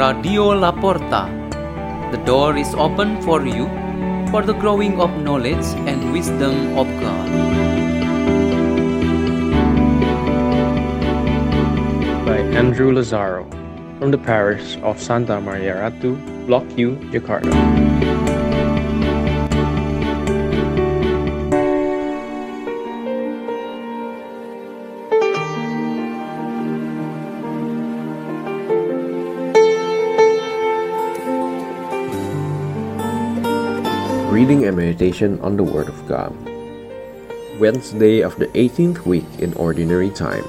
Radio La Porta. The door is open for you for the growing of knowledge and wisdom of God. By Andrew Lazaro from the parish of Santa Maria Ratu, Block Q, Jakarta. Reading and meditation on the Word of God. Wednesday of the 18th week in Ordinary Time,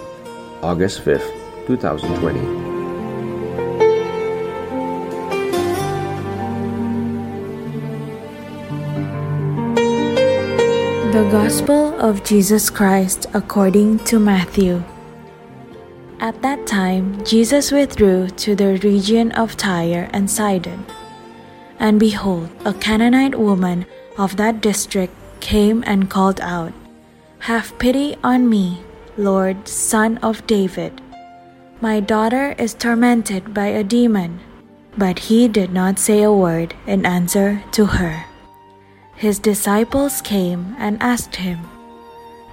August 5th, 2020. The Gospel of Jesus Christ according to Matthew. At that time, Jesus withdrew to the region of Tyre and Sidon. And behold, a Canaanite woman of that district came and called out, Have pity on me, Lord, son of David. My daughter is tormented by a demon. But he did not say a word in answer to her. His disciples came and asked him,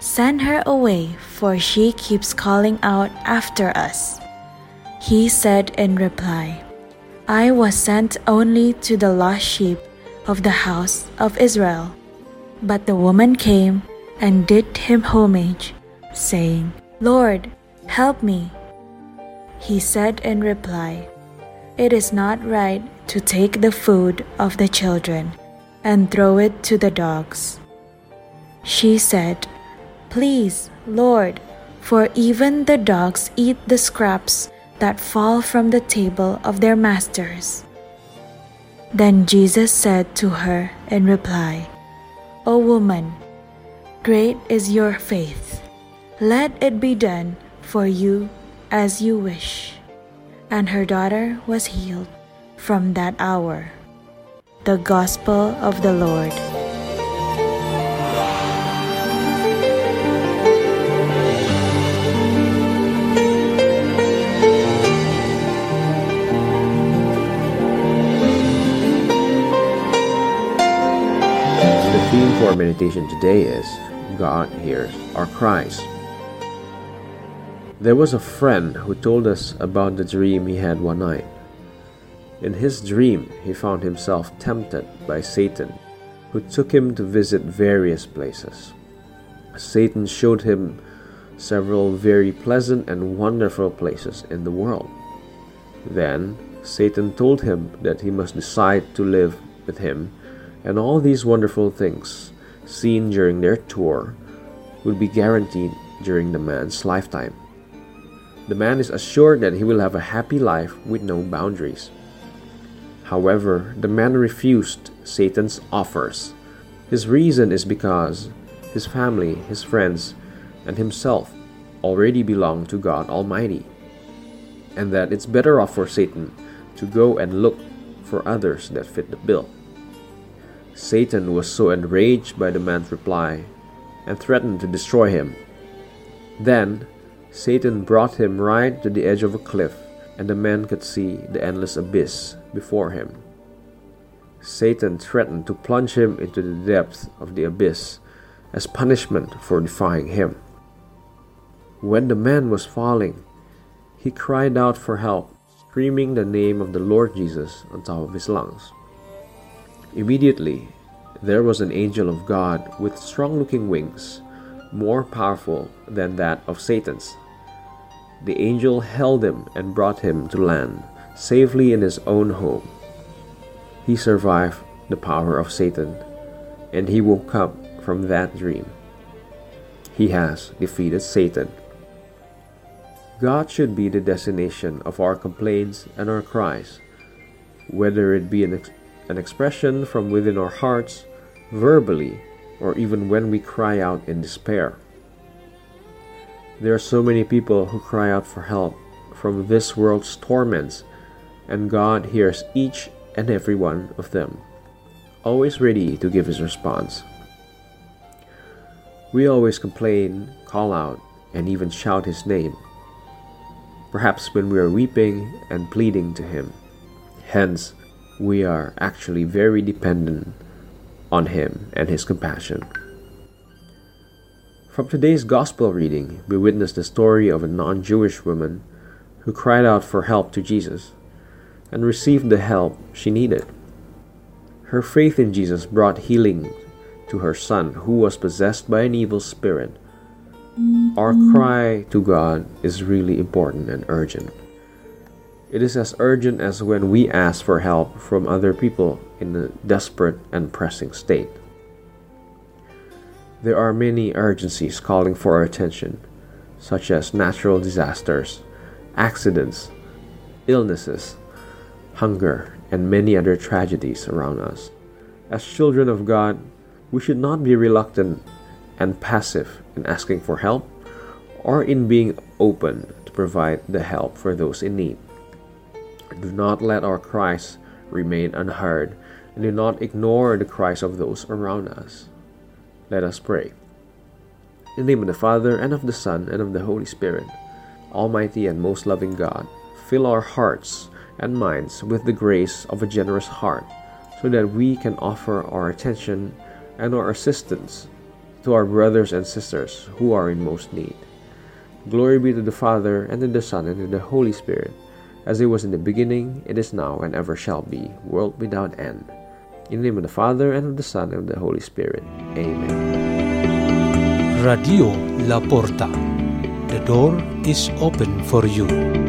Send her away, for she keeps calling out after us. He said in reply, I was sent only to the lost sheep of the house of Israel. But the woman came and did him homage, saying, Lord, help me. He said in reply, It is not right to take the food of the children and throw it to the dogs. She said, Please, Lord, for even the dogs eat the scraps that fall from the table of their masters. Then Jesus said to her in reply, O woman, great is your faith. Let it be done for you as you wish. And her daughter was healed from that hour. The Gospel of the Lord. Our meditation today is God hears our cries. There was a friend who told us about the dream he had one night. In his dream, he found himself tempted by Satan, who took him to visit various places. Satan showed him several very pleasant and wonderful places in the world. Then, Satan told him that he must decide to live with him, and all these wonderful things seen during their tour would be guaranteed during the man's lifetime. The man is assured that he will have a happy life with no boundaries. However, the man refused Satan's offers. His reason is because his family, his friends, and himself already belong to God Almighty, and that it's better off for Satan to go and look for others that fit the bill. Satan was so enraged by the man's reply and threatened to destroy him. Then, Satan brought him right to the edge of a cliff, and the man could see the endless abyss before him. Satan threatened to plunge him into the depth of the abyss as punishment for defying him. When the man was falling, he cried out for help, screaming the name of the Lord Jesus on top of his lungs. Immediately, there was an angel of God with strong looking wings, more powerful than that of Satan's. The angel held him and brought him to land, safely in his own home. He survived the power of Satan, and he woke up from that dream. He has defeated Satan. God should be the destination of our complaints and our cries, whether it be an, an expression from within our hearts, verbally, or even when we cry out in despair. There are so many people who cry out for help from this world's torments, and God hears each and every one of them, always ready to give His response. We always complain, call out, and even shout His name, perhaps when we are weeping and pleading to Him. Hence, we are actually very dependent on Him and His compassion. From today's Gospel reading, we witness the story of a non Jewish woman who cried out for help to Jesus and received the help she needed. Her faith in Jesus brought healing to her son, who was possessed by an evil spirit. Our cry to God is really important and urgent. It is as urgent as when we ask for help from other people in a desperate and pressing state. There are many urgencies calling for our attention, such as natural disasters, accidents, illnesses, hunger, and many other tragedies around us. As children of God, we should not be reluctant and passive in asking for help or in being open to provide the help for those in need. Do not let our cries remain unheard and do not ignore the cries of those around us. Let us pray. In the name of the Father, and of the Son, and of the Holy Spirit, Almighty and most loving God, fill our hearts and minds with the grace of a generous heart, so that we can offer our attention and our assistance to our brothers and sisters who are in most need. Glory be to the Father, and to the Son, and to the Holy Spirit, as it was in the beginning, it is now, and ever shall be, world without end. In the name of the Father, and of the Son, and of the Holy Spirit. Amen. Radio La Porta. The door is open for you.